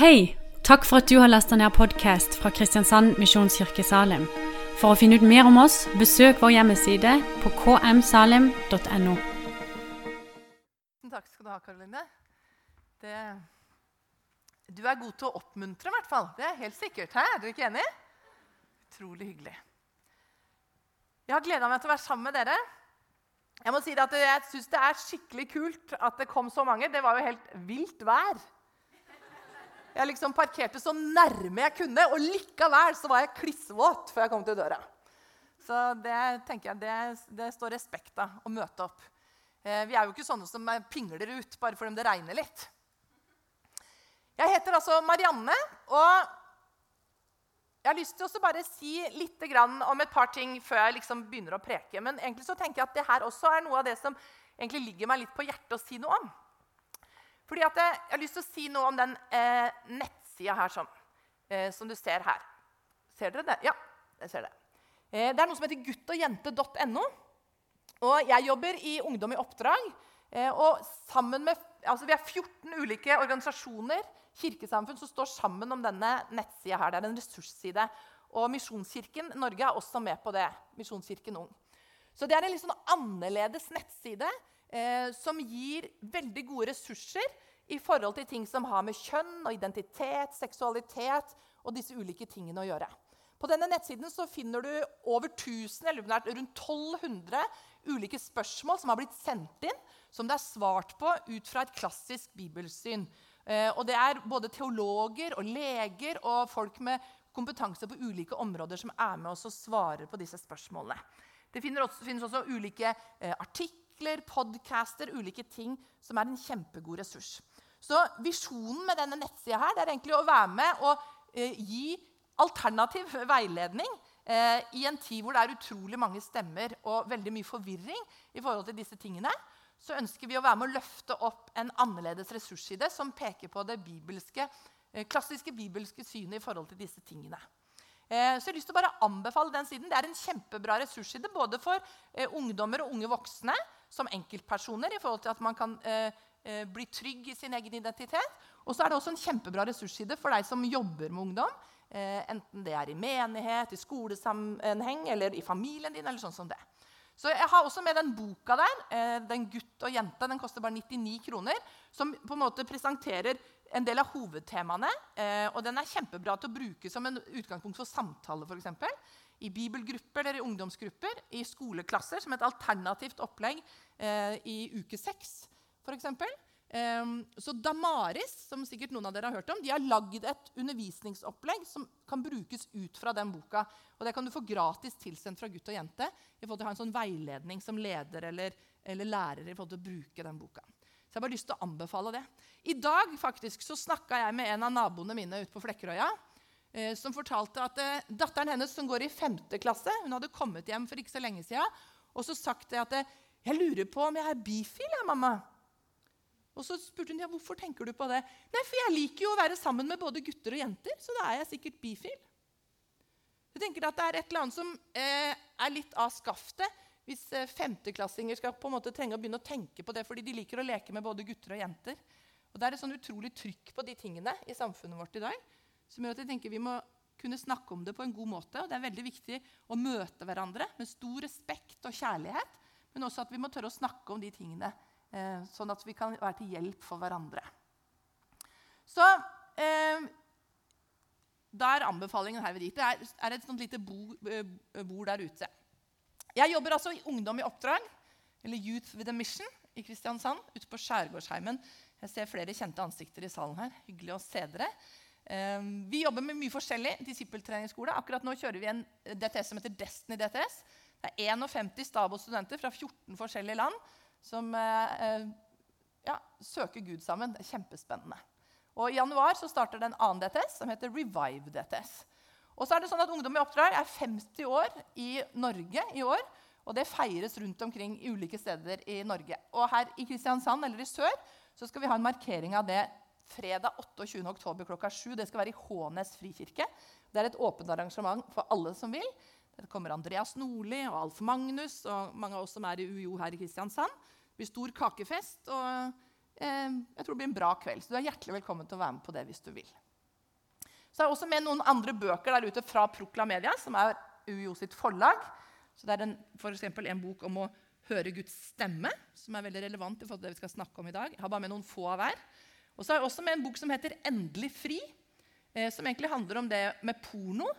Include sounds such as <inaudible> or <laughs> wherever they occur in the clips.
Hei! Takk for at du har lasta ned podkast fra Kristiansand Misjonskirke Salim. For å finne ut mer om oss, besøk vår hjemmeside på kmsalim.no. Takk skal du ha, Karoline. Det... Du er god til å oppmuntre, i hvert fall. Det er helt sikkert. Hæ? Er dere ikke enig? Utrolig hyggelig. Jeg har gleda meg til å være sammen med dere. Jeg må si at jeg syns det er skikkelig kult at det kom så mange. Det var jo helt vilt vær. Jeg liksom parkerte så nærme jeg kunne, og likevel så var jeg klissvåt før jeg kom til døra. Så det tenker jeg, det, det står respekt av å møte opp. Eh, vi er jo ikke sånne som pingler ut bare fordi det regner litt. Jeg heter altså Marianne, og jeg har lyst til å bare si litt om et par ting før jeg liksom begynner å preke. Men egentlig så tenker jeg at det her også er noe av det som ligger meg litt på hjertet å si noe om. Fordi jeg, jeg, har lyst til å si noe om den eh, nettsida her som, eh, som, du ser her. Ser dere det? Ja, jeg ser det. Eh, det er noe som heter guttogjente.no. Og jeg jobber i Ungdom i oppdrag. Eh, og sammen med, altså Vi er 14 ulike organisasjoner, kirkesamfunn, som står sammen om denne nettsida. Det er en ressursside. Og Misjonskirken Norge er også med på det. Misjonskirken Ung. Så det er en litt sånn annerledes nettside eh, som gir veldig gode ressurser i forhold til ting som har med kjønn og identitet, seksualitet og disse ulike tingene å gjøre. På denne nettsiden finner du over 1000, eller rundt 1200 ulike spørsmål som har blitt sendt inn, som det er svart på ut fra et klassisk bibelsyn. Eh, og det er både teologer og leger og folk med kompetanse på ulike områder som er med oss og svarer på disse spørsmålene. Det finnes også, finnes også ulike eh, artikler artikler, podcaster, ulike ting som er en kjempegod ressurs. Så visjonen med denne nettsida her, det er egentlig å være med og eh, gi alternativ veiledning eh, i en tid hvor det er utrolig mange stemmer og veldig mye forvirring i forhold til disse tingene. Så ønsker vi å være med å løfte opp en annerledes ressursside som peker på det bibelske, eh, klassiske bibelske synet i forhold til disse tingene. Eh, så jeg har lyst til å bare anbefale den siden. Det er en kjempebra ressursside både for eh, ungdommer og unge voksne som enkeltpersoner i forhold til at man kan eh, eh, bli trygg i sin egen identitet. Og så er det også en kjempebra ressursside for deg som jobber med ungdom. Eh, enten det er i menighet, i skolesammenheng eller i familien din. eller sånn som det. Så Jeg har også med den boka der, eh, den gutt og jente, den koster bare 99 kroner, som på en måte presenterer en del av hovedtemaene. Eh, og Den er kjempebra til å bruke som en utgangspunkt for samtale. For eksempel i bibelgrupper eller i ungdomsgrupper, i skoleklasser som et alternativt opplegg eh, i uke seks f.eks. Eh, så Damaris, som sikkert noen av dere har hørt om, de har lagd et undervisningsopplegg som kan brukes ut fra den boka. Og Det kan du få gratis tilsendt fra gutt og jente i forhold til å ha en sånn veiledning som leder eller, eller lærer i forhold til å bruke den boka. Så jeg har bare lyst til å anbefale det. I dag faktisk så snakka jeg med en av naboene mine ute på Flekkerøya. Eh, som fortalte at eh, datteren hennes som går i 5. klasse, hun hadde kommet hjem for ikke så lenge siden, og så sagt at eh, 'Jeg lurer på om jeg er bifil, jeg, mamma.' Og så spurte hun ja, hvorfor tenker du på det. 'Nei, for jeg liker jo å være sammen med både gutter og jenter, så da er jeg sikkert bifil.' Jeg tenker at Det er et eller annet som eh, er litt av skaftet hvis femteklassinger skal på en måte trenge å begynne å tenke på det fordi de liker å leke med både gutter og jenter. Og Det er et sånn utrolig trykk på de tingene i samfunnet vårt i dag som gjør at jeg tenker vi må kunne snakke om det på en god måte. og Det er veldig viktig å møte hverandre med stor respekt og kjærlighet. Men også at vi må tørre å snakke om de tingene, eh, sånn at vi kan være til hjelp for hverandre. Så eh, da er anbefalingen her ved dit. Det er, er et sånt lite eh, bord der ute. Jeg jobber altså i Ungdom i oppdrag, eller Youth with a Mission, i Kristiansand, ute på Skjærgårdsheimen. Jeg ser flere kjente ansikter i salen her. Hyggelig å se dere. Ehm, vi jobber med mye forskjellig. disippeltreningsskole. Akkurat nå kjører vi en DTS som heter Destiny DTS. Det er 51 Stabo-studenter fra 14 forskjellige land som eh, eh, ja, søker Gud sammen. Det er kjempespennende. Og I januar så starter det en annen DTS som heter Revive DTS. Og så er det sånn at Ungdom i oppdrag er 50 år i Norge i år. Og det feires rundt omkring i ulike steder i Norge. Og her i Kristiansand eller i sør så skal vi ha en markering av det fredag 28. oktober klokka 7. Det skal være i Hånes frikirke. Det er et åpent arrangement for alle som vil. Det kommer Andreas Nordli og Alf Magnus og mange av oss som er i UiO her i Kristiansand. Det blir stor kakefest. og Eh, jeg tror det blir en bra kveld, så du er hjertelig velkommen til å være med på det hvis du vil. Så er jeg også med noen andre bøker der ute fra Proklamedia, som er UiO sitt forlag. Så Det er en, for en bok om å høre Guds stemme, som er veldig relevant i forhold til det vi skal snakke om i dag. Jeg har bare med noen få av hver. Og så er jeg også med en bok som heter 'Endelig fri', eh, som egentlig handler om det med porno.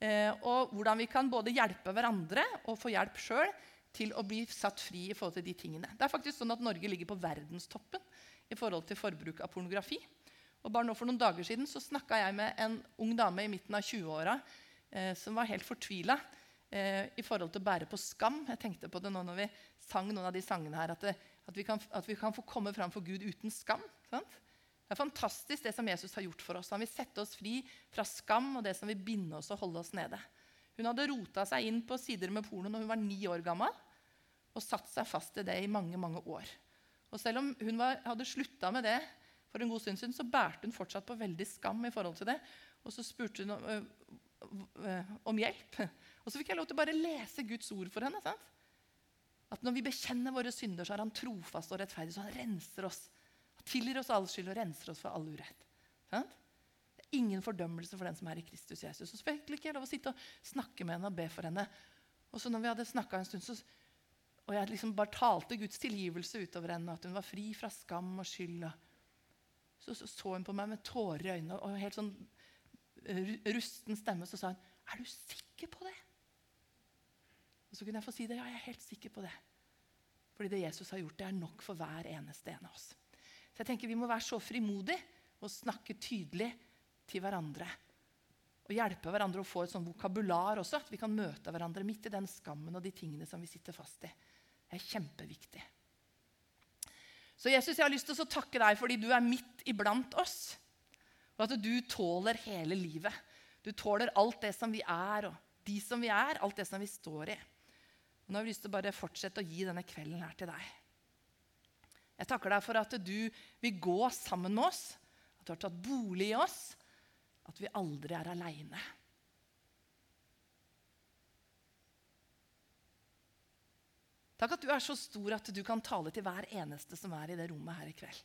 Eh, og hvordan vi kan både hjelpe hverandre og få hjelp sjøl til å bli satt fri i forhold til de tingene. Det er faktisk sånn at Norge ligger på verdenstoppen i forhold til forbruk av pornografi. Og bare nå For noen dager siden så snakka jeg med en ung dame i midten av 20-åra eh, som var helt fortvila eh, i forhold til å bære på skam. Jeg tenkte på det nå når vi sang noen av de sangene her, at, det, at, vi, kan, at vi, kan, få komme fram for Gud uten skam. Sant? Det er fantastisk det som Jesus har gjort for oss. Han vil sette oss fri fra skam og det som vil binde oss og holde oss nede. Hun hadde rota seg inn på sider med porno når hun var ni år gammel, og satt seg fast i det i mange mange år. Og Selv om hun var, hadde slutta med det for en god stund siden, så bærte hun fortsatt på veldig skam i forhold til det. Og så spurte hun om, om hjelp. Og så fikk jeg lov til å bare lese Guds ord for henne. sant? At når vi bekjenner våre synder, så er han trofast og rettferdig. Så han renser oss. Tilgir oss all skyld og renser oss for all urett. Sant? Det er ingen fordømmelse for den som er i Kristus Jesus. Og så fikk jeg lov å sitte og snakke med henne og be for henne. Og så når vi hadde snakka en stund, så, og jeg liksom bare talte Guds tilgivelse utover henne, at hun var fri fra skam og skyld, så, så, så hun på meg med tårer i øynene og helt sånn rusten stemme. Så sa hun, 'Er du sikker på det?' Og så kunne jeg få si det. Ja, jeg er helt sikker på det. Fordi det Jesus har gjort, det er nok for hver eneste en av oss. Så jeg tenker Vi må være så frimodige og snakke tydelig til hverandre. Og hjelpe hverandre å få et sånn vokabular også, at vi kan møte hverandre midt i den skammen og de tingene som vi sitter fast i. Det er kjempeviktig. Så Jesus, jeg har lyst til å takke deg fordi du er midt iblant oss. Og at du tåler hele livet. Du tåler alt det som vi er, og de som vi er, alt det som vi står i. Og nå har vi lyst til å bare fortsette å gi denne kvelden her til deg. Jeg takker deg for at du vil gå sammen med oss, at du har tatt bolig i oss, at vi aldri er aleine. Takk at du er så stor at du kan tale til hver eneste som er i det rommet her i kveld.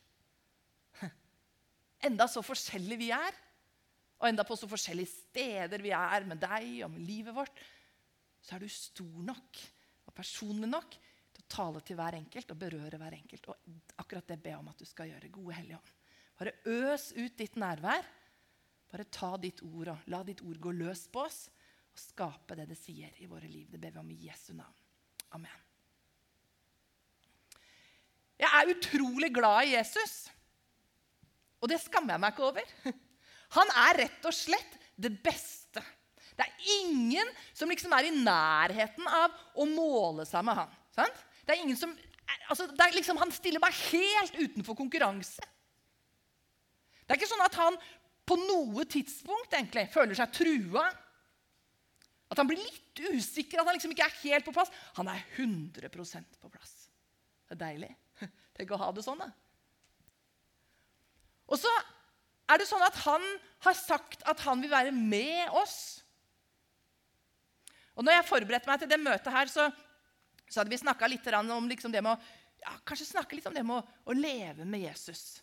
<laughs> Enda så forskjellige vi er, og enda på så forskjellige steder vi er med deg og med livet vårt, så er du stor nok og personlig nok tale til hver enkelt og berøre hver enkelt. Og akkurat det ber jeg om at du skal gjøre. Gode Hellige Ånd. Bare øs ut ditt nærvær. Bare ta ditt ord og la ditt ord gå løs på oss og skape det det sier i våre liv. Det ber vi om i Jesu navn. Amen. Jeg er utrolig glad i Jesus. Og det skammer jeg meg ikke over. <laughs> Han er rett og slett det beste det er ingen som liksom er i nærheten av å måle seg med han. Sant? Det er ingen som, altså, er liksom, Han stiller meg helt utenfor konkurranse. Det er ikke sånn at han på noe tidspunkt egentlig føler seg trua. At han blir litt usikker, at han liksom ikke er helt på plass. Han er 100% på plass. Det er deilig. <laughs> Tenk å ha det sånn, da. Og så er det sånn at han har sagt at han vil være med oss og når jeg forberedte meg til det møtet her, så, så hadde vi snakka litt om liksom det med å ja, kanskje snakke litt om det med å, å, leve med Jesus.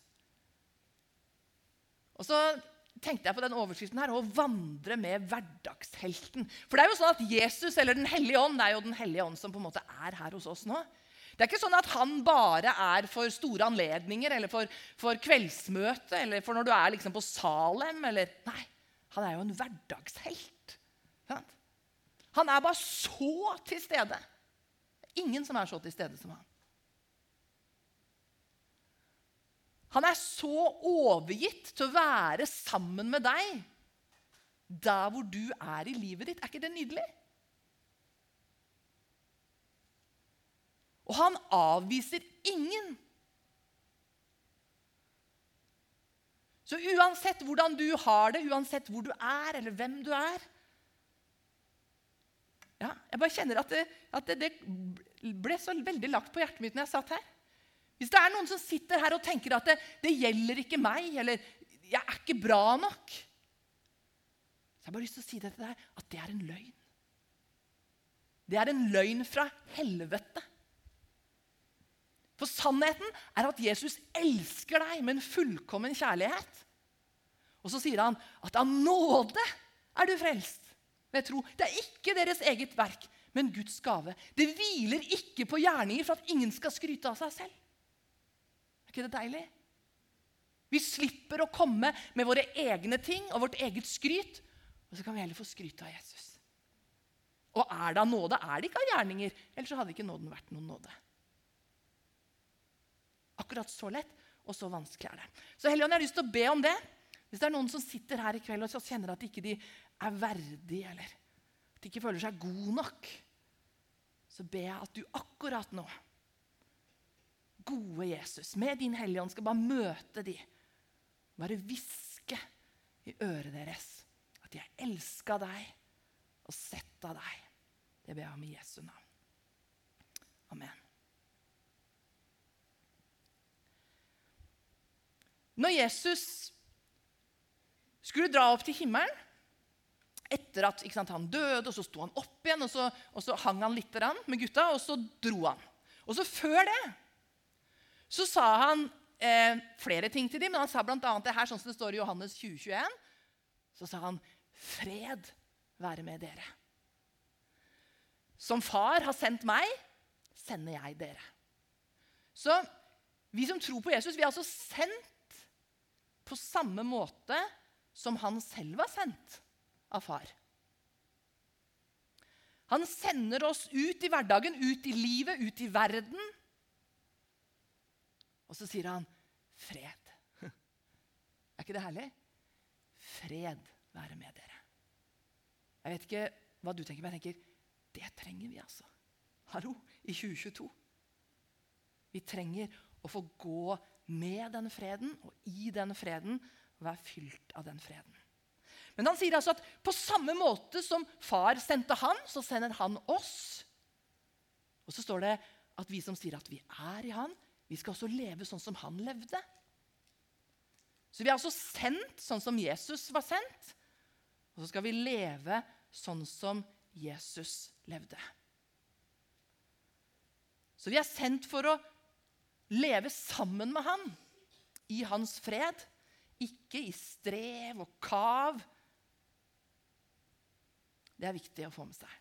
Og så tenkte jeg på den overskriften her, å vandre med hverdagshelten. For det er jo sånn at Jesus eller Den hellige ånd det er jo Den hellige ånd som på en måte er her hos oss nå. Det er ikke sånn at han bare er for store anledninger eller for, for kveldsmøte eller for når du er liksom på Salem. Eller, nei, han er jo en hverdagshelt. Han er bare så til stede. Ingen som er så til stede som han. Han er så overgitt til å være sammen med deg der hvor du er i livet ditt. Er ikke det nydelig? Og han avviser ingen. Så uansett hvordan du har det, uansett hvor du er, eller hvem du er, ja, jeg bare kjenner at, det, at det, det, ble så veldig lagt på hjertet mitt når jeg satt her. Hvis det er noen som sitter her og tenker at det, det gjelder ikke meg, eller 'jeg er ikke bra nok' Så jeg har bare lyst til å si det til deg, at det er en løgn. Det er en løgn fra helvete. For sannheten er at Jesus elsker deg med en fullkommen kjærlighet. Og så sier han at av nåde er du frelst ved tro. Det er ikke deres eget verk, men Guds gave. Det hviler ikke på gjerninger for at ingen skal skryte av seg selv. Er ikke det deilig? Vi slipper å komme med våre egne ting og vårt eget skryt. Og så kan vi heller få skryte av Jesus. Og er det av nåde, er det ikke av gjerninger. Ellers hadde ikke nåden vært noen nåde. Akkurat så lett og så vanskelig er det. Så Helligånd, jeg har lyst til å be om det. Hvis det er noen som sitter her i kveld og kjenner at ikke de er verdig, eller at de ikke føler seg god nok, så ber jeg at du akkurat nå, gode Jesus, med din Hellige Ånd, skal bare møte de. Bare hviske i øret deres at de har elska deg og sett av deg. Det ber jeg om i Jesu navn. Amen. Når Jesus skulle dra opp til himmelen etter at sant, han døde, og så sto han opp igjen, og så, og så hang han litt med gutta, og så dro han. Og så før det så sa han eh, flere ting til dem, men han sa bl.a. det her, sånn som det står i Johannes 2021. Så sa han, 'Fred være med dere'. Som far har sendt meg, sender jeg dere. Så vi som tror på Jesus, vi er altså sendt på samme måte som han selv var sendt av far. Han sender oss ut i hverdagen, ut i livet, ut i verden. Og så sier han 'fred'. <laughs> Er ikke det herlig? Fred være med dere. Jeg vet ikke hva du tenker, men jeg tenker det trenger vi, altså. Hallo, i 2022. Vi trenger å få gå med den freden og i den freden og være fylt av den freden. Men han sier altså at på samme måte som far sendte han, så sender han oss. Og så står det at vi som sier at vi er i han, vi skal også leve sånn som han levde. Så vi er altså sendt sånn som Jesus var sendt. Og så skal vi leve sånn som Jesus levde. Så vi er sendt for å leve sammen med han i hans fred, ikke i strev og kav. Det er viktig å få med seg.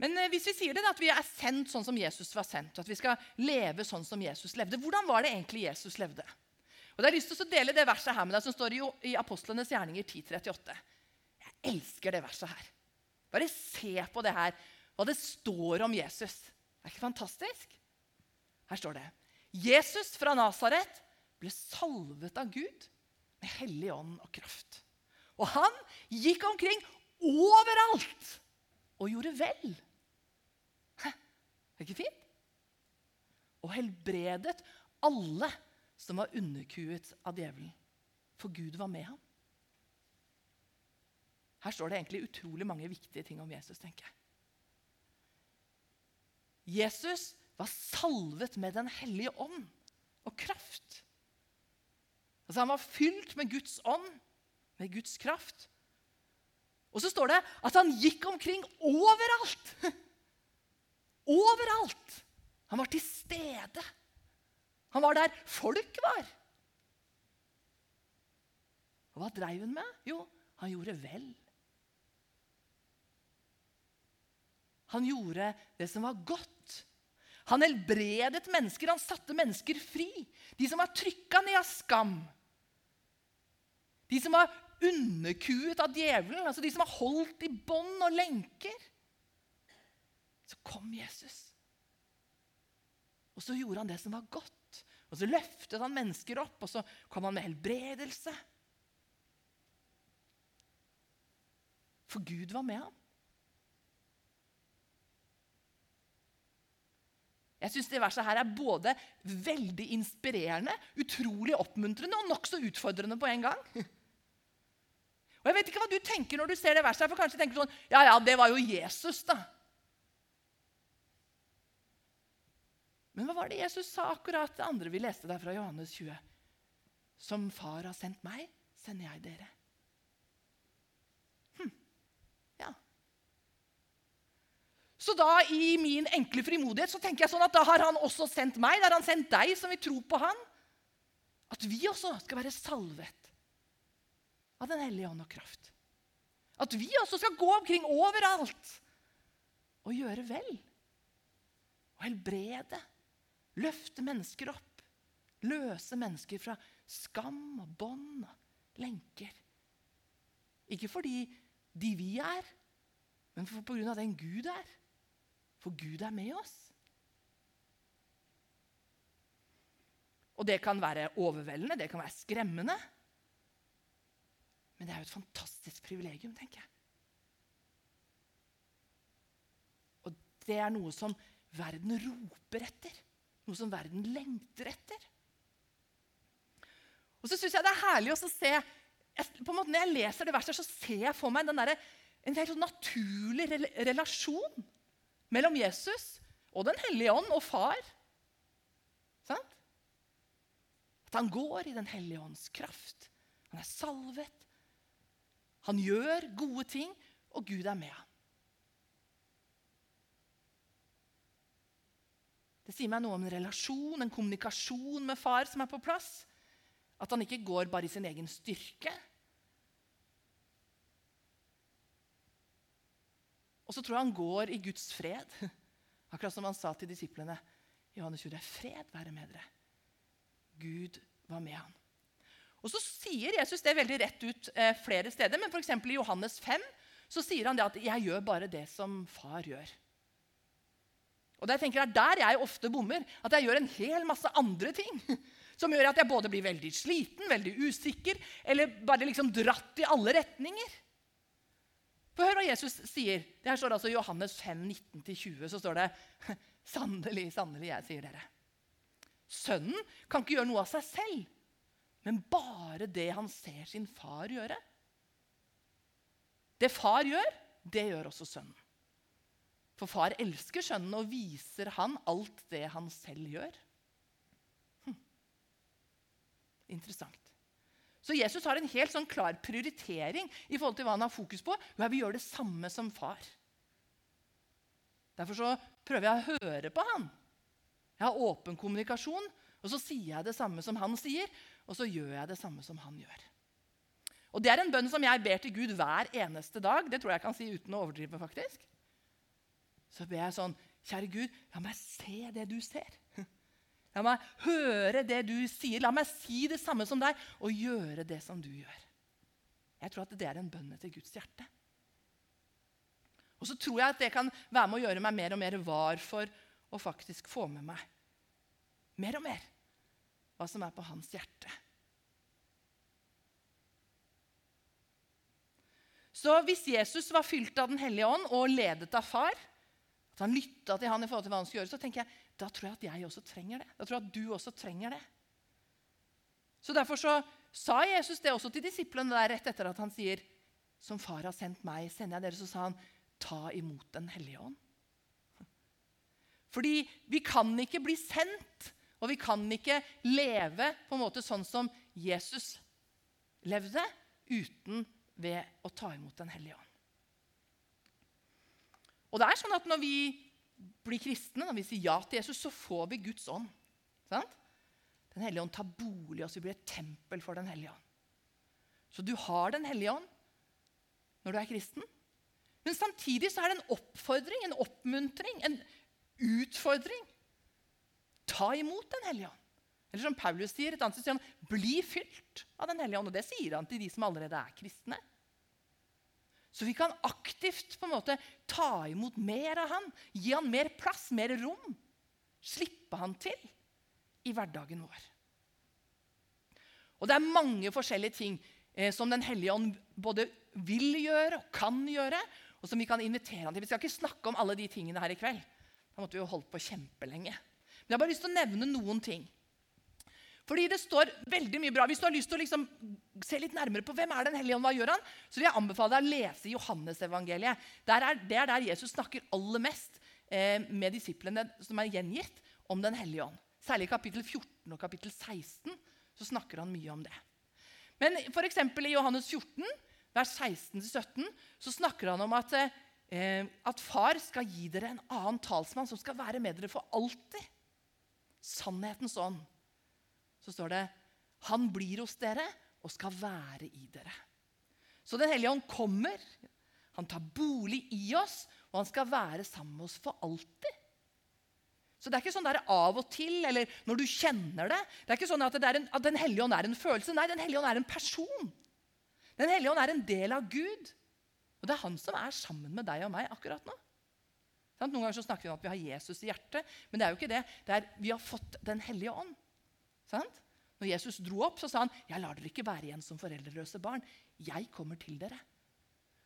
Men eh, hvis vi sier det, at vi er sendt sånn som Jesus var sendt, at vi skal leve sånn som Jesus levde, hvordan var det egentlig Jesus levde? Og det er lyst til å dele det verset her med deg som står i, Apostlenes gjerninger 1038. Jeg elsker det verset her. Bare se på det her, hva det står om Jesus. Det er ikke fantastisk? Her står det Jesus fra Nasaret ble salvet av Gud med hellig ånd og kraft. Og han gikk omkring overalt og gjorde vel. Hæ? Er det ikke fint? Og helbredet alle som var underkuet av djevelen. For Gud var med ham. Her står det egentlig utrolig mange viktige ting om Jesus. tenker jeg. Jesus var salvet med Den hellige ånd og kraft. Altså Han var fylt med Guds ånd, med Guds kraft. Og så står det at han gikk omkring overalt. <laughs> Overalt. Han var til stede. Han var der folk var. Og hva dreiv han med? Jo, han gjorde vel. Han gjorde det som var godt. Han helbredet mennesker, han satte mennesker fri. De som var trykka ned av skam. De som var underkuet av djevelen, altså de som var holdt i bånd og lenker. Så kom Jesus. Og så gjorde han det som var godt. Og så løftet han mennesker opp, og så kom han med helbredelse. For Gud var med ham. Jeg synes det verset her er både veldig inspirerende, utrolig oppmuntrende og nokså utfordrende på en gang. Og Jeg vet ikke hva du tenker når du ser det verset. for kanskje tenker du sånn, ja, ja, det var jo Jesus da. Men hva var det Jesus sa akkurat det andre vi leste der fra Johannes 20? Som far har sendt meg, sender jeg dere. Hm. Ja. Så da i min enkle frimodighet så tenker jeg sånn at da har han også sendt meg. Da har han sendt deg som vil tro på han. At vi også skal være salvet av Den hellige ånd og kraft. At vi også skal gå omkring overalt og gjøre vel. Og helbrede. Løfte mennesker opp. Løse mennesker fra skam og bånd og lenker. Ikke fordi de vi er, men av den Gud er. For Gud er med oss. Og det kan være overveldende, det kan være skremmende. Men det er jo et fantastisk privilegium, tenker jeg. Og det er noe som verden roper etter. Noe som verden lengter etter. Og så syns jeg det er herlig å se på en måte Når jeg leser det verset, så ser jeg for meg der, en helt sånn naturlig relasjon mellom Jesus og Den hellige ånd og far. Sant? At han går i Den hellige ånds kraft. Han er salvet. Han gjør gode ting, og Gud er med ham. Det sier meg noe om en relasjon, en kommunikasjon med far som er på plass. At han ikke går bare i sin egen styrke. Og så tror jeg han går i Guds fred. <laughs> Akkurat som han sa til disiplene. Johannes 20, fred være med dere. Gud var med ham. Og Så sier Jesus det veldig rett ut eh, flere steder, men f.eks. i Johannes 5 så sier han det at 'jeg gjør bare det som far gjør'. Og Det jeg der jeg ofte bommer. At jeg gjør en hel masse andre ting. <laughs> Som gjør at jeg både blir veldig sliten, veldig usikker, eller bare liksom dratt i alle retninger. For hør hva Jesus sier. Det her står altså i Johannes 5, 19-20. Så står det <laughs> Sannelig, sannelig, jeg sier dere. Sønnen kan ikke gjøre noe av seg selv, men bare det han ser sin far gjøre. Det far gjør, det gjør også sønnen. For far elsker sønnen og viser han alt det han selv gjør. Hm. Interessant. Så Jesus har en helt sånn klar prioritering i forhold til hva han har fokus på. Jo, jeg vil gjøre det samme som far. Derfor så prøver jeg å høre på han. Jeg har åpen kommunikasjon, og så sier jeg det samme som han sier, og så gjør jeg det samme som han gjør. Og Det er en bønn som jeg ber til Gud hver eneste dag. Det tror jeg jeg kan si uten å overdrive. faktisk. Så ber jeg sånn Kjære Gud, la meg se det du ser. La meg høre det du sier. La meg si det samme som deg og gjøre det som du gjør. Jeg tror at det er en bønn til Guds hjerte. Og så tror jeg at det kan være med å gjøre meg mer og mer var for å faktisk få med meg mer og mer hva som er på hans hjerte. Så hvis Jesus var fylt av Den hellige ånd og ledet av far, at han lytta til han i forhold til hva han skulle gjøre, så tenker jeg da tror jeg at jeg også trenger det. Da tror jeg at du også trenger det. Så Derfor så sa Jesus det også til disiplene der rett etter at han sier som far har sendt meg, sender jeg dere. Så sa han ta imot Den hellige ånd. Fordi vi kan ikke bli sendt, og vi kan ikke leve på en måte sånn som Jesus levde, uten ved å ta imot Den hellige ånd. Og det er sånn at når vi blir kristne, når vi sier ja til Jesus, så får vi Guds ånd. Sant? Den hellige ånd tar bolig i oss. Vi blir et tempel for Den hellige ånd. Så du har Den hellige ånd når du er kristen. Men samtidig så er det en oppfordring, en oppmuntring, en utfordring. Ta imot Den hellige ånd. Eller som Paulus sier, et annet sted han, bli fylt av Den hellige ånd. Og det sier han til de som allerede er kristne. Så vi kan aktivt på en måte ta imot mer av han, gi han mer plass, mer rom. Slippe han til i hverdagen vår. Og det er mange forskjellige ting eh, som Den hellige ånd både vil gjøre og kan gjøre, og som vi kan invitere han til. Vi skal ikke snakke om alle de tingene her i kveld. Da måtte vi jo holdt på kjempelenge. Jeg har bare lyst til å nevne noen ting. Fordi det står veldig mye bra. Hvis du har lyst til å liksom se litt nærmere på hvem er Den hellige ånd, hva gjør han, så vil jeg anbefale deg å lese Johannesevangeliet. Det er der Jesus snakker aller mest eh, med disiplene som er gjengitt om Den hellige ånd. Særlig i kapittel 14 og kapittel 16 så snakker han mye om det. Men for i Johannes 14, vers 16-17, så snakker han om at eh, at far skal gi dere en annen talsmann som skal være med dere for alltid. Sannhetens ånd. Så står det han blir hos dere og skal være i dere. Så Den hellige ånd kommer. Han tar bolig i oss, og han skal være sammen med oss for alltid. Så det er ikke sånn der av og til, eller når du kjenner det. Det er ikke sånn at, en, at Den hellige ånd er en følelse. Nei, Den hellige ånd er en person. Den hellige ånd er en del av Gud. Og det er han som er sammen med deg og meg akkurat nå. Noen ganger så snakker vi om at vi har Jesus i hjertet, men det er jo ikke det. det er, vi har fått Den hellige ånd. Sant? Når Jesus dro opp, så sa han, 'Jeg lar dere ikke være igjen som foreldreløse barn. Jeg kommer til dere.'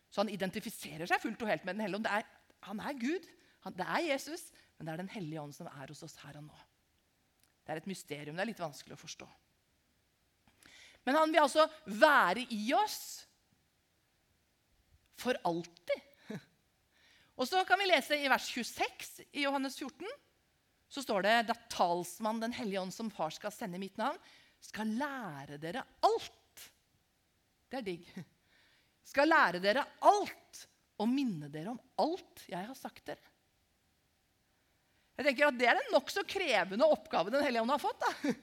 Så han identifiserer seg fullt og helt med Den hellige ånd. Er, han er Gud. Han, det er Jesus, men det er Den hellige ånd som er hos oss her og nå. Det er et mysterium. Det er litt vanskelig å forstå. Men han vil altså være i oss for alltid. Og så kan vi lese i vers 26 i Johannes 14. Så står det da talsmann Den hellige ånd som far skal sende i mitt navn, skal lære dere alt. Det er digg. Skal lære dere alt og minne dere om alt jeg har sagt dere. Jeg tenker at Det er en nokså krevende oppgave Den hellige ånd har fått. da.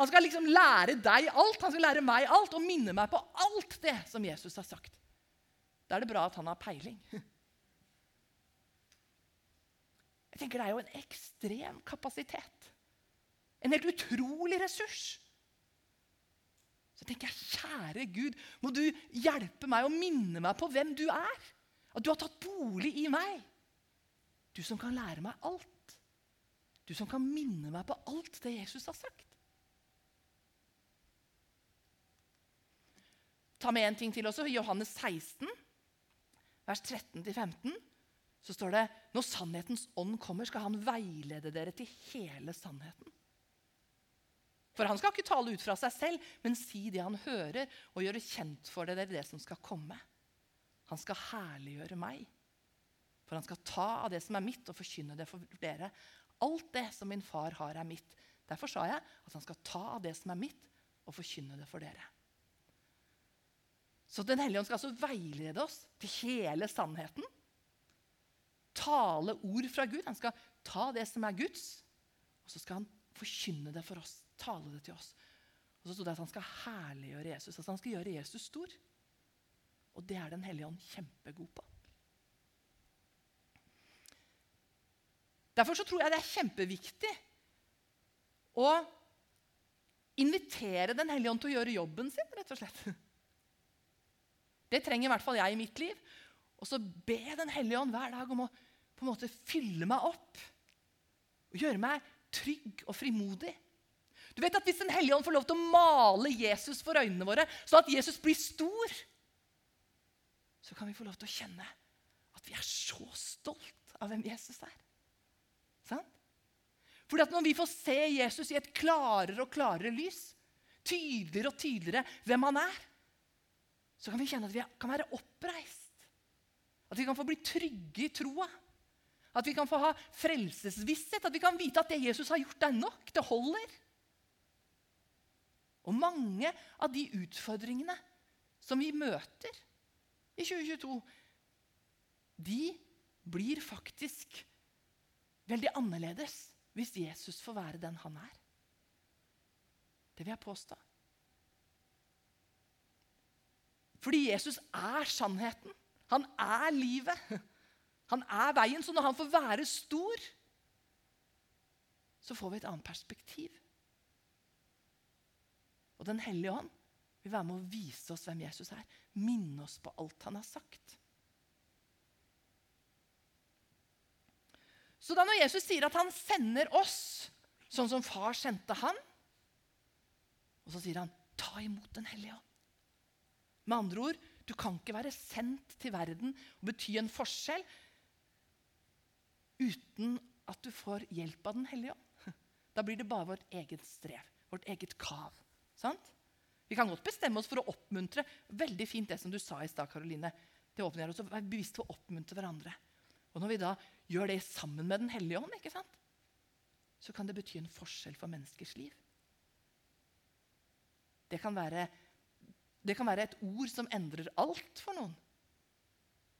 Han skal liksom lære deg alt, han skal lære meg alt og minne meg på alt det som Jesus har sagt. Da er det bra at han har peiling. Jeg tenker Det er jo en ekstrem kapasitet. En helt utrolig ressurs. Så tenker jeg, kjære Gud, må du hjelpe meg og minne meg på hvem du er. At du har tatt bolig i meg. Du som kan lære meg alt. Du som kan minne meg på alt det Jesus har sagt. Ta med en ting til også. Johannes 16, vers 13-15, så står det når sannhetens ånd kommer, skal han veilede dere til hele sannheten. For han skal ikke tale ut fra seg selv, men si det han hører, og gjøre kjent for dere det som skal komme. Han skal herliggjøre meg. For han skal ta av det som er mitt, og forkynne det for dere. Alt det som min far har, er mitt. Derfor sa jeg at han skal ta av det som er mitt, og forkynne det for dere. Så Den hellige ånd skal altså veilede oss til hele sannheten. Tale ord fra Gud. Han skal ta det som er Guds, og så skal han forkynne det for oss. Tale det til oss. Og så sto det at han skal herliggjøre Jesus. At han skal gjøre Jesus stor. Og det er Den hellige ånd kjempegod på. Derfor så tror jeg det er kjempeviktig å invitere Den hellige ånd til å gjøre jobben sin, rett og slett. Det trenger i hvert fall jeg i mitt liv. Og så be Den hellige ånd hver dag om å på en måte fylle meg opp. Og gjøre meg trygg og frimodig. Du vet at Hvis Den hellige ånd får lov til å male Jesus for øynene våre, sånn at Jesus blir stor, så kan vi få lov til å kjenne at vi er så stolt av hvem Jesus er. Sant? Fordi at Når vi får se Jesus i et klarere og klarere lys, tydeligere og tydeligere hvem han er, så kan vi kjenne at vi kan være oppreist. At vi kan få bli trygge i troa. At vi kan få ha frelsesvisshet. At vi kan vite at det Jesus har gjort, er nok. Det holder. Og mange av de utfordringene som vi møter i 2022, de blir faktisk veldig annerledes hvis Jesus får være den han er. Det vil jeg påstå. Fordi Jesus er sannheten. Han er livet. Han er veien. Så når han får være stor, så får vi et annet perspektiv. Og Den hellige ånd vil være med å vise oss hvem Jesus er. Minne oss på alt han har sagt. Så da når Jesus sier at han sender oss sånn som far sendte han, og så sier han 'ta imot Den hellige ånd'. Med andre ord, du kan ikke være sendt til verden og bety en forskjell uten at du får hjelp av Den hellige ånd. Da blir det bare vårt eget strev, vårt eget kav. Sant? Vi kan godt bestemme oss for å oppmuntre. Veldig fint det som du sa i stad, Karoline. Det åpner oss å være bevisst for å oppmuntre hverandre. Og når vi da gjør det sammen med Den hellige ånd, ikke sant? så kan det bety en forskjell for menneskers liv. Det kan være det kan være et ord som endrer alt for noen.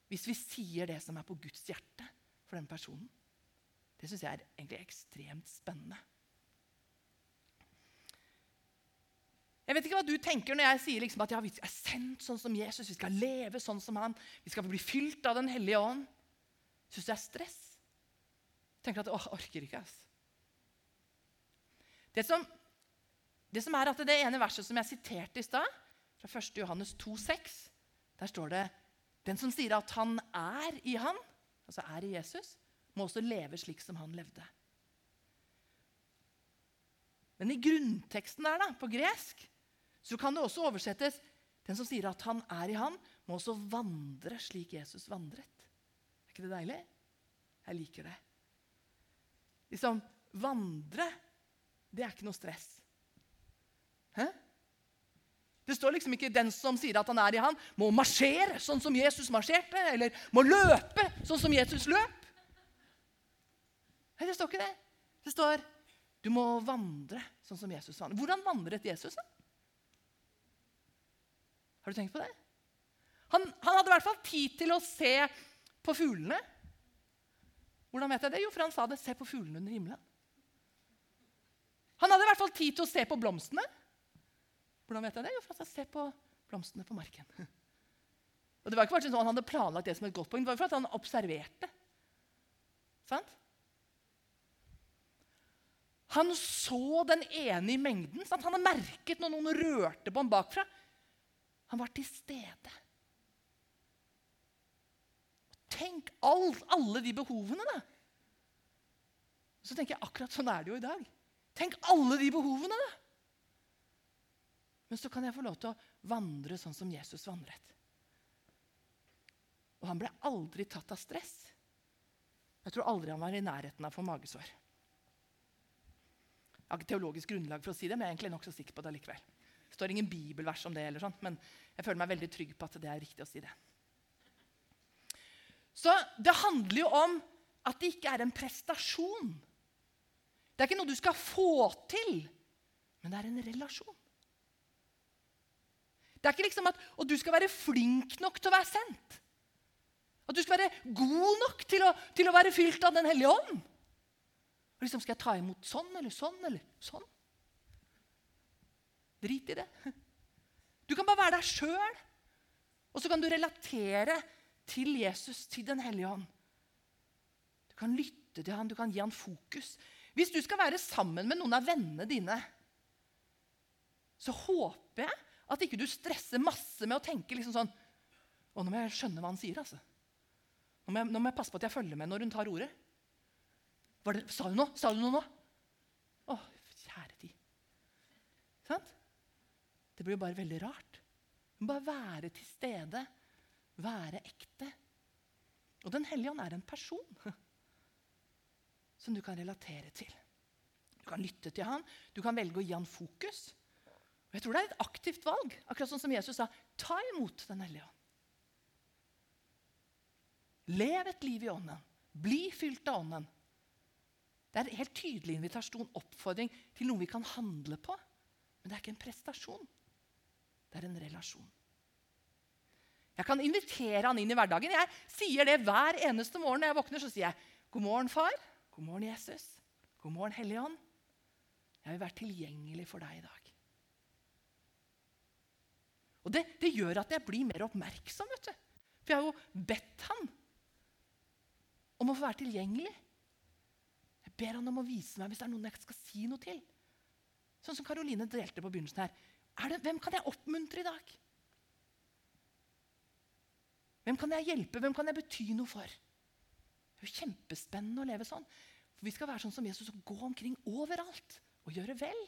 hvis vi sier det som er på Guds hjerte for den personen. Det syns jeg er egentlig ekstremt spennende. Jeg vet ikke hva du tenker når jeg sier liksom at ja, vi er sendt sånn som Jesus. Vi skal leve sånn som han. Vi skal bli fylt av Den hellige ånd. Syns du det er stress? Tenker at åh, orker ikke. ass. Det som, det som er at det ene verset som jeg siterte i stad, fra 1. Johannes 2,6, der står det Den som sier at han er i han, altså er i Jesus, må også leve slik som han levde. Men i grunnteksten der, da, på gresk, så kan det også oversettes Den som sier at han er i han, må også vandre slik Jesus vandret. Er ikke det deilig? Jeg liker det. Liksom, Vandre, det er ikke noe stress. Hæ? Det står liksom ikke 'den som sier at han er i han, må marsjere sånn som Jesus marsjerte', eller 'må løpe sånn som Jesus løp'. Nei, det står ikke det. Det står 'du må vandre sånn som Jesus vandret'. Hvordan vandret Jesus? da? Har du tenkt på det? Han, han hadde i hvert fall tid til å se på fuglene. Hvordan vet jeg det? Jo, for han sa det. Se på fuglene under himmelen. Han hadde i hvert fall tid til å se på blomstene. Hvordan vet jeg det? Jo, for at jeg ser på blomstene på marken. Og Det var ikke bare sånn at han hadde planlagt det som et godt poeng, det var for at han observerte. Sant? Han så den ene i mengden. Sant? Han hadde merket når noen rørte på ham bakfra. Han var til stede. Tenk alt, alle de behovene, da. Så tenker jeg akkurat sånn er det jo i dag. Tenk alle de behovene, da. Men så kan jeg få lov til å vandre sånn som Jesus vandret. Og han ble aldri tatt av stress. Jeg tror aldri han var i nærheten av å få magesår. Jeg har ikke teologisk grunnlag for å si det, men jeg er egentlig nokså sikker på det likevel. Det står ingen bibelvers om det, eller sånt, men jeg føler meg veldig trygg på at det er riktig å si det. Så det handler jo om at det ikke er en prestasjon. Det er ikke noe du skal få til, men det er en relasjon. Det er ikke liksom at og du skal være flink nok til å være sendt. At du skal være god nok til å, til å være fylt av Den hellige ånd. Og liksom Skal jeg ta imot sånn eller sånn eller sånn? Drit i det. Du kan bare være deg sjøl. Og så kan du relatere til Jesus, til Den hellige ånd. Du kan lytte til han, du kan gi han fokus. Hvis du skal være sammen med noen av vennene dine, så håper jeg at ikke du stresser masse med å tenke liksom sånn Å, nå må jeg skjønne hva han sier, altså. Nå må, jeg, nå må jeg passe på at jeg følger med når hun tar ordet. Det, sa du noe? Sa du noe nå? Å, kjære tid. Sant? Det blir jo bare veldig rart. Bare være til stede. Være ekte. Og Den hellige ånd er en person <laughs> som du kan relatere til. Du kan lytte til han, du kan velge å gi han fokus. Og jeg tror det er et aktivt valg, akkurat sånn som Jesus sa. Ta imot Den hellige ånd. Lev et liv i ånden. Bli fylt av ånden. Det er en helt tydelig invitasjon, oppfordring til noe vi kan handle på. Men det er ikke en prestasjon. Det er en relasjon. Jeg kan invitere han inn i hverdagen. Jeg sier det hver eneste morgen når jeg våkner. Så sier jeg, 'God morgen, far. God morgen, Jesus. God morgen, Hellige Ånd. Jeg vil være tilgjengelig for deg i dag.' Og det, det gjør at jeg blir mer oppmerksom. vet du. For jeg har jo bedt han om å få være tilgjengelig. Jeg ber han om å vise meg hvis det er noen jeg skal si noe til. Sånn som Karoline delte på begynnelsen her. Det, hvem kan jeg oppmuntre i dag? Hvem kan jeg hjelpe? Hvem kan jeg bety noe for? Det er jo kjempespennende å leve sånn. For Vi skal være sånn som Jesus og gå omkring overalt og gjøre vel.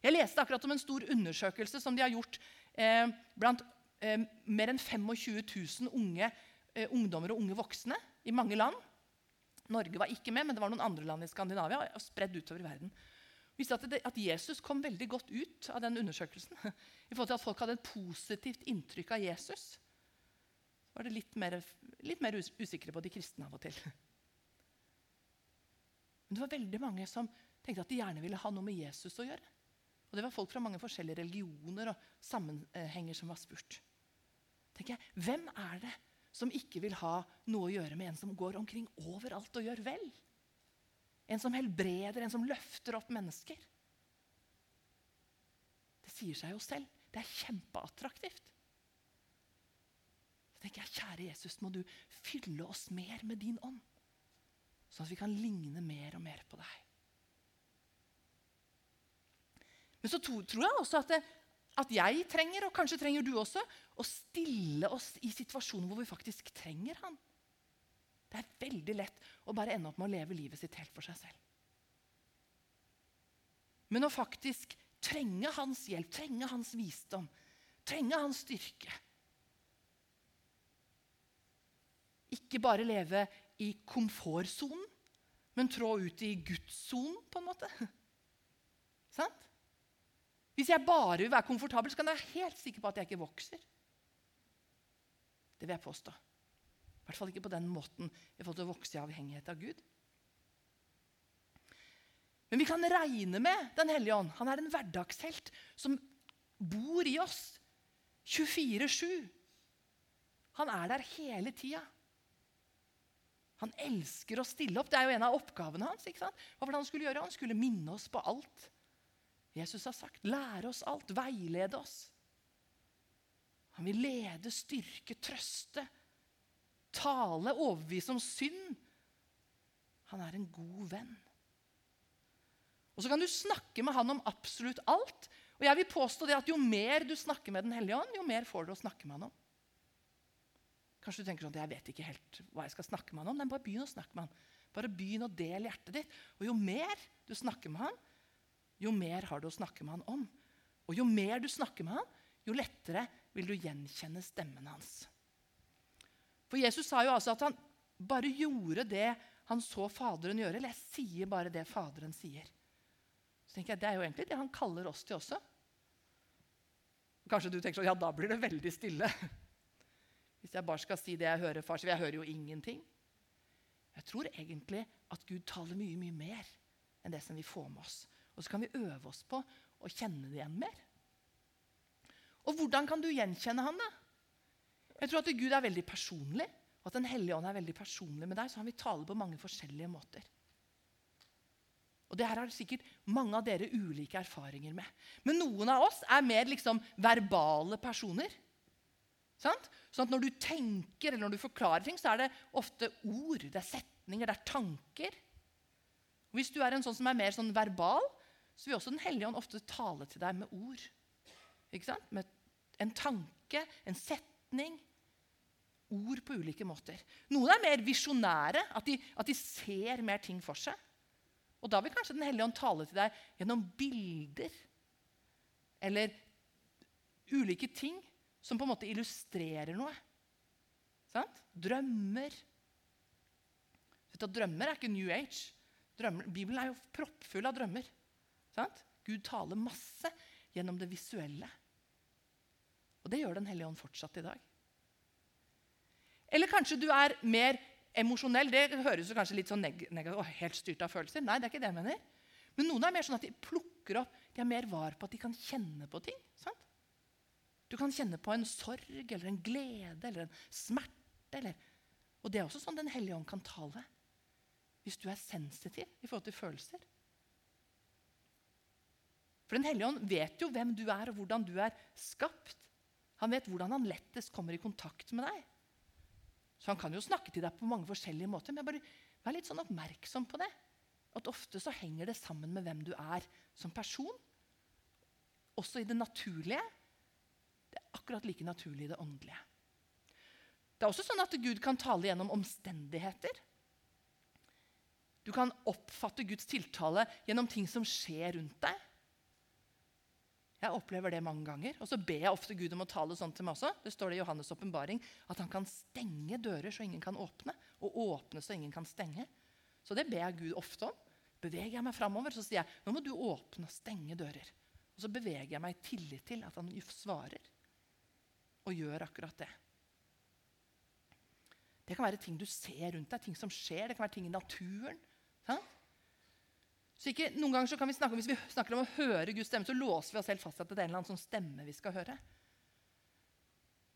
Jeg leste akkurat om en stor undersøkelse som de har gjort eh, blant eh, mer enn 25 000 unge, eh, ungdommer og unge voksne i mange land. Norge var ikke med, men det var noen andre land i Skandinavia. og spredd utover verden. Viste at, at Jesus kom veldig godt ut av den undersøkelsen. <laughs> I forhold til at folk hadde et positivt inntrykk av Jesus. Var det litt mer, litt mer usikre på de kristne av og til. <laughs> Men det var veldig mange som tenkte at de gjerne ville ha noe med Jesus å gjøre. Og Det var folk fra mange forskjellige religioner og sammenhenger som var spurt. tenker jeg, Hvem er det som ikke vil ha noe å gjøre med en som går omkring overalt og gjør vel? En som helbreder, en som løfter opp mennesker. Det sier seg jo selv. Det er kjempeattraktivt. Så tenker jeg, Kjære Jesus, må du fylle oss mer med din ånd. Sånn at vi kan ligne mer og mer på deg. Men så tror jeg også at, det, at jeg trenger, og kanskje trenger du også, å stille oss i situasjoner hvor vi faktisk trenger han. Det er veldig lett å bare ende opp med å leve livet sitt helt for seg selv. Men å faktisk trenge hans hjelp, trenge hans visdom, trenge hans styrke Ikke bare leve i komfortsonen, men trå ut i Guds-sonen, på en måte. <laughs> Sant? Hvis jeg bare vil være komfortabel, så kan jeg være helt sikker på at jeg ikke vokser. Det vil jeg påstå. I hvert fall ikke på den måten i forhold til å vokse i avhengighet av Gud. Men vi kan regne med Den hellige ånd. Han er en hverdagshelt som bor i oss 24-7. Han er der hele tida. Han elsker å stille opp. Det er jo en av oppgavene hans. ikke sant? Hva var det Han skulle gjøre? Han skulle minne oss på alt Jesus har sagt. Lære oss alt, veilede oss. Han vil lede, styrke, trøste, tale, overbevise om synd. Han er en god venn. Og Så kan du snakke med han om absolutt alt. Og jeg vil påstå det at Jo mer du snakker med Den hellige ånd, jo mer får du å snakke med han om. Kanskje du tenker sånn jeg vet ikke helt hva jeg skal snakke med han om. Nei, bare begynn å snakke med han. Bare begynn å dele hjertet ditt. Og jo mer du snakker med han, jo mer har du å snakke med han om. Og jo mer du snakker med han, jo lettere vil du gjenkjenne stemmen hans. For Jesus sa jo altså at han bare gjorde det han så Faderen gjøre. Eller jeg sier bare det Faderen sier. Så tenker jeg, Det er jo egentlig det han kaller oss til også. Kanskje du tenker sånn, ja, da blir det veldig stille. Hvis jeg bare skal si det jeg hører far si. Jeg hører jo ingenting. Jeg tror egentlig at Gud taler mye, mye mer enn det som vi får med oss. Og så kan vi øve oss på å kjenne det igjen mer. Og hvordan kan du gjenkjenne han, da? Jeg tror at Gud er veldig personlig, og at Den hellige ånd er veldig personlig med deg. Så han vil tale på mange forskjellige måter. Og Det her har sikkert mange av dere ulike erfaringer med. Men noen av oss er mer liksom verbale personer. Sant? Sånn at Når du tenker eller når du forklarer ting, så er det ofte ord, det er setninger, det er tanker. Hvis du er en sånn som er mer sånn verbal, så vil også Den hellige ånd ofte tale til deg med ord. Ikke sant? Med en tanke, en setning. Ord på ulike måter. Noen er mer visjonære, at at de ser mer ting for seg. Og da vil kanskje Den hellige ånd tale til deg gjennom bilder. Eller ulike ting som på en måte illustrerer noe. Sant? Drømmer. Du, drømmer er ikke New Age. Drømmer, Bibelen er jo proppfull av drømmer. Sant? Gud taler masse gjennom det visuelle. Og det gjør Den hellige ånd fortsatt i dag. Eller kanskje du er mer emosjonell. Det høres jo kanskje litt sånn neg negativt helt styrt av følelser. Nei, det er ikke det jeg mener. Men noen er mer sånn at de plukker opp, de er mer var på at de kan kjenne på ting. sant? Du kan kjenne på en sorg eller en glede eller en smerte. Eller. Og det er også sånn Den hellige ånd kan tale. Hvis du er sensitiv i forhold til følelser. For Den hellige ånd vet jo hvem du er, og hvordan du er skapt. Han vet hvordan han lettest kommer i kontakt med deg. Så han kan jo snakke til deg på mange forskjellige måter. Men bare vær litt sånn oppmerksom på det. At ofte så henger det sammen med hvem du er som person. Også i det naturlige det er akkurat like naturlig i det åndelige. Det er også sånn at Gud kan tale gjennom omstendigheter. Du kan oppfatte Guds tiltale gjennom ting som skjer rundt deg. Jeg opplever det mange ganger. Og så ber jeg ofte Gud om å tale sånn til meg også. Det står det i Johannes' åpenbaring at han kan stenge dører så ingen kan åpne, og åpne så ingen kan stenge. Så det ber jeg Gud ofte om. Beveger jeg meg framover, så sier jeg nå må du åpne og stenge dører. Og så beveger jeg meg i tillit til at han svarer og gjør akkurat det. Det kan være ting du ser rundt deg, ting som skjer. Det kan være ting i naturen. Sant? Så ikke, noen ganger kan vi snakke Hvis vi snakker om å høre Guds stemme, så låser vi oss selv fast at det er en eller annen sånn stemme vi skal høre.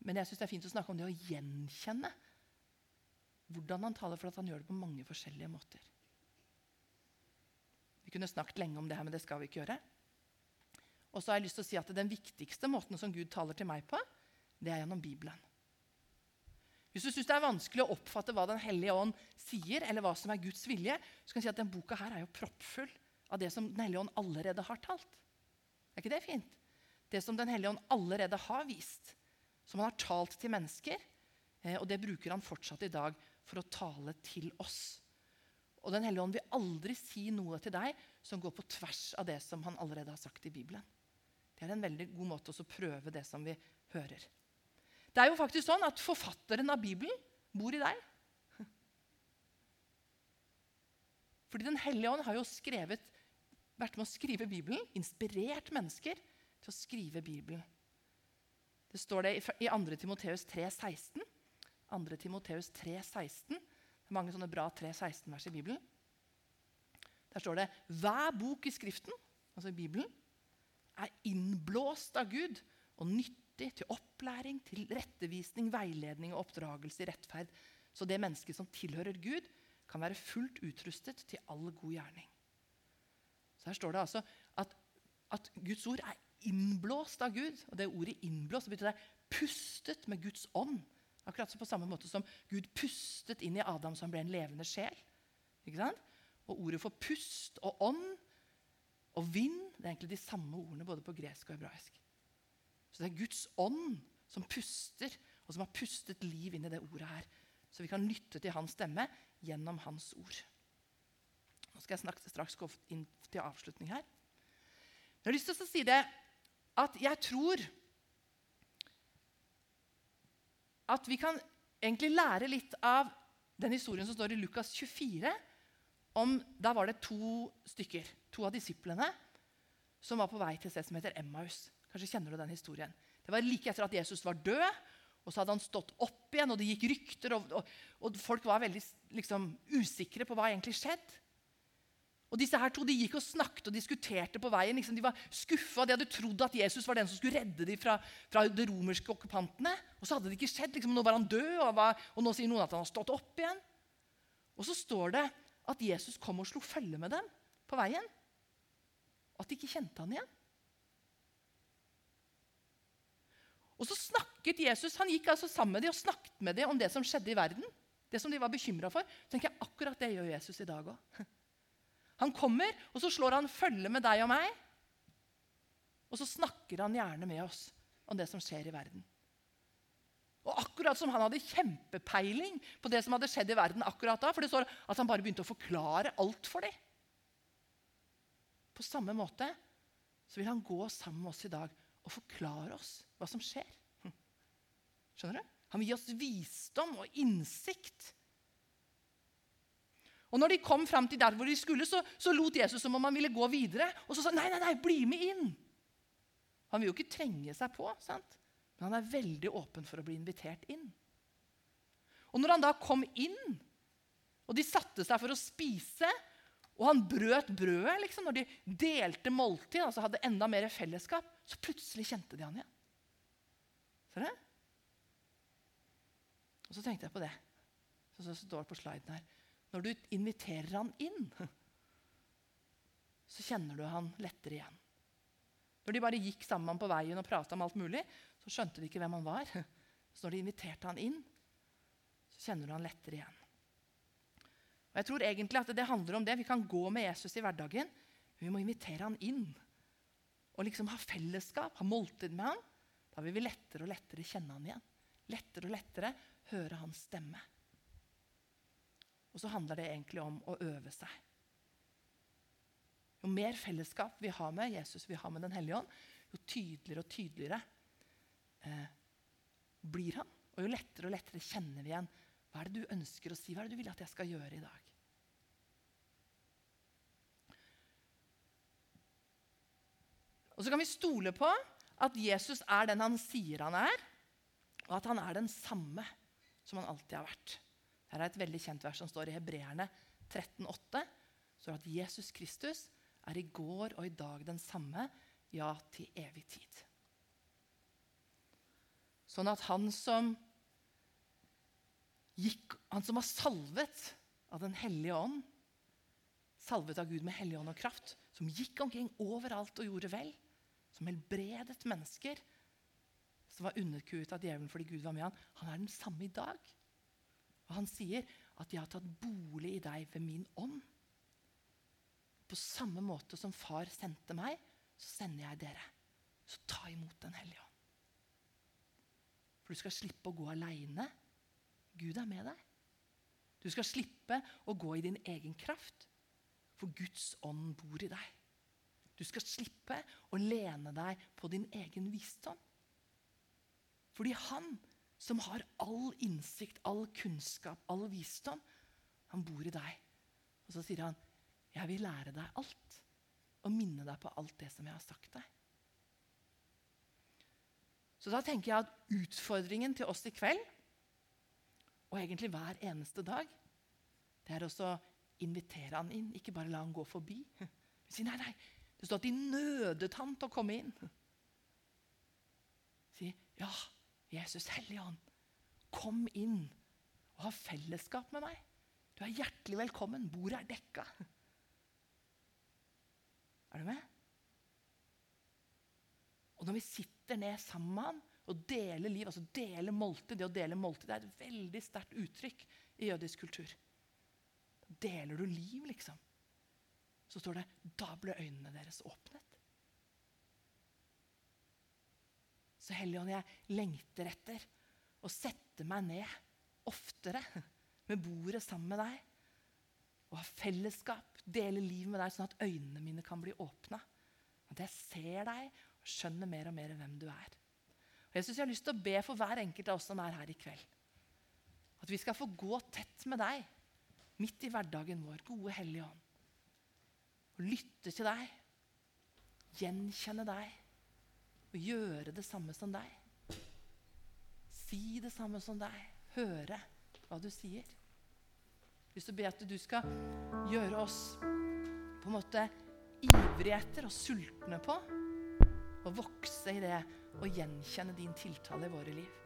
Men jeg syns det er fint å snakke om det å gjenkjenne hvordan han taler, for at han gjør det på mange forskjellige måter. Vi kunne snakket lenge om det her, men det skal vi ikke gjøre. Og så har jeg lyst til å si at Den viktigste måten som Gud taler til meg på, det er gjennom Bibelen. Hvis du syns det er vanskelig å oppfatte hva Den hellige ånd sier, eller hva som er Guds vilje, så kan du si at denne boka her er jo proppfull av det som Den hellige ånd allerede har talt. Er ikke det fint? Det som Den hellige ånd allerede har vist. Som han har talt til mennesker. Eh, og det bruker han fortsatt i dag for å tale til oss. Og Den hellige ånd vil aldri si noe til deg som går på tvers av det som han allerede har sagt i Bibelen. Det er en veldig god måte å prøve det som vi hører. Det er jo faktisk sånn at forfatteren av Bibelen bor i deg. <laughs> Fordi Den hellige ånd har jo skrevet, vært med å skrive Bibelen, inspirert mennesker til å skrive Bibelen. Det står det i 2. Timoteus 3,16. 2. Timoteus 3,16. Det er mange sånne bra 3,16-vers i Bibelen. Der står det hver bok i Skriften, altså i Bibelen, er innblåst av Gud og nyttig nyttig til opplæring, til rettevisning, veiledning og oppdragelse i rettferd. Så det mennesket som tilhører Gud, kan være fullt utrustet til all god gjerning. Så Her står det altså at, at Guds ord er innblåst av Gud. Og det ordet 'innblåst' betyr det pustet med Guds ånd. Akkurat så på samme måte som Gud pustet inn i Adam, så han ble en levende sjel. Ikke sant? Og ordet for pust og ånd og vind det er egentlig de samme ordene både på gresk og hebraisk. Så det er Guds ånd som puster, og som har pustet liv inn i det ordet her. Så vi kan lytte til hans stemme gjennom hans ord. Nå skal jeg straks gå inn til avslutning her. Jeg har lyst til å si det at jeg tror at vi kan egentlig lære litt av den historien som står i Lukas 24. Om, da var det to stykker, to av disiplene, som var på vei til et sted som heter Emmaus. Kanskje kjenner du den historien. Det var like etter at Jesus var død. Og så hadde han stått opp igjen, og det gikk rykter, og, og, og folk var veldig liksom, usikre på hva egentlig skjedde. Og disse her to de gikk og snakket og diskuterte på veien. Liksom, de var skuffa. De hadde trodd at Jesus var den som skulle redde dem fra, fra de romerske okkupantene. Og så hadde det ikke skjedd. Liksom, nå var han død, og, var, og, nå sier noen at han har stått opp igjen. Og så står det at Jesus kom og slo følge med dem på veien. At de ikke kjente han igjen. Og så snakket Jesus, Han gikk altså sammen med dem og snakket med dem om det som skjedde i verden. Det som de var bekymra for. Så tenker jeg, Akkurat det gjør Jesus i dag òg. <laughs> Han kommer, og så slår han følge med deg og meg. Og så snakker han gjerne med oss om det som skjer i verden. Og akkurat som han hadde kjempepeiling på det som hadde skjedd i verden akkurat da, for det står at han bare begynte å forklare alt for dem. På samme måte så vil han gå sammen med oss i dag og forklare oss hva som skjer. Skjønner du? Han vil gi oss visdom og innsikt. Og når de kom fram til der hvor de skulle, så, så lot Jesus som om han ville gå videre. Og så sa han nei, nei, nei, bli med inn. Han vil jo ikke trenge seg på, sant? men han er veldig åpen for å bli invitert inn. Og når han da kom inn, og de satte seg for å spise, og han brøt brødet liksom, når de delte måltid, altså hadde enda mer fellesskap, så plutselig kjente de han igjen. Ser du? Og så tenkte jeg på det. Så, så står det på sliden her. Når du inviterer han inn, så kjenner du han lettere igjen. Når de bare gikk sammen på veien og prata om alt mulig, så skjønte de ikke hvem han var. Så når de inviterte han inn, så kjenner du han lettere igjen. Og jeg tror egentlig at det handler om det. Vi kan gå med Jesus i hverdagen, men vi må invitere han inn. Og liksom ha fellesskap, ha måltid med han. Da vil vi lettere og lettere kjenne han igjen. Lettere og lettere høre hans stemme. Og så handler det egentlig om å øve seg. Jo mer fellesskap vi har med Jesus, vi har med Den hellige ånd, jo tydeligere og tydeligere eh, blir han. Og jo lettere og lettere kjenner vi igjen hva er det du ønsker å si, hva er det du vil at jeg skal gjøre i dag. Og så kan vi stole på at Jesus er den han sier han er, og at han er den samme som han alltid har vært. Her er et veldig kjent vers som står i Hebreerne 13,8. står at Jesus Kristus er i går og i dag den samme, ja, til evig tid. Sånn at han som gikk, han som var salvet av Den hellige ånd, salvet av Gud med hellig ånd og kraft, som gikk omkring overalt og gjorde vel, som helbredet mennesker, som var underkuet av djevelen fordi Gud var med han, han er den samme i dag. Og han sier at 'jeg har tatt bolig i deg ved min ånd'. På samme måte som far sendte meg, så sender jeg dere. Så ta imot Den hellige ånd. For du skal slippe å gå aleine. Gud er med deg. Du skal slippe å gå i din egen kraft, for Guds ånd bor i deg. Du skal slippe å lene deg på din egen visdom. Fordi han som har all innsikt, all kunnskap, all visdom, han bor i deg. Og så sier han, 'Jeg vil lære deg alt' og minne deg på alt det som jeg har sagt deg. Så da tenker jeg at utfordringen til oss i kveld, og egentlig hver eneste dag, det er også å invitere han inn, ikke bare la han gå forbi. <laughs> Si nei, nei, det står at de nødet han til å komme inn. Si ja, Jesus Hellige Ånd, kom inn og ha fellesskap med meg. Du er hjertelig velkommen. Bordet er dekka. Er du med? Og når vi sitter ned sammen med han og deler liv, altså deler måltid Det å dele måltid er et veldig sterkt uttrykk i jødisk kultur. Da deler du liv, liksom. Så står det da ble øynene deres åpnet. Så Helligånd, jeg lengter etter å sette meg ned oftere med bordet sammen med deg. Og ha fellesskap, dele liv med deg, sånn at øynene mine kan bli åpna. At jeg ser deg og skjønner mer og mer hvem du er. Og jeg synes jeg har lyst til å be for hver enkelt av oss som er her i kveld. At vi skal få gå tett med deg midt i hverdagen vår, gode Hellige Ånd. Og lytte til deg, gjenkjenne deg og gjøre det samme som deg. Si det samme som deg. Høre hva du sier. Jeg har lyst å be at du skal gjøre oss på en måte ivrige etter og sultne på å vokse i det og gjenkjenne din tiltale i våre liv.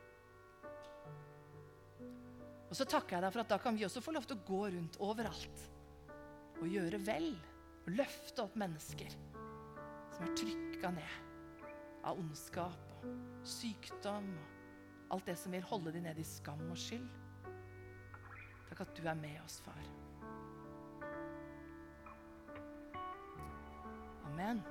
Og så takker jeg deg for at da kan vi også få lov til å gå rundt overalt og gjøre vel. Og løfte opp mennesker som er trykka ned av ondskap og sykdom og alt det som vil holde dem ned i skam og skyld. Takk at du er med oss, far. Amen.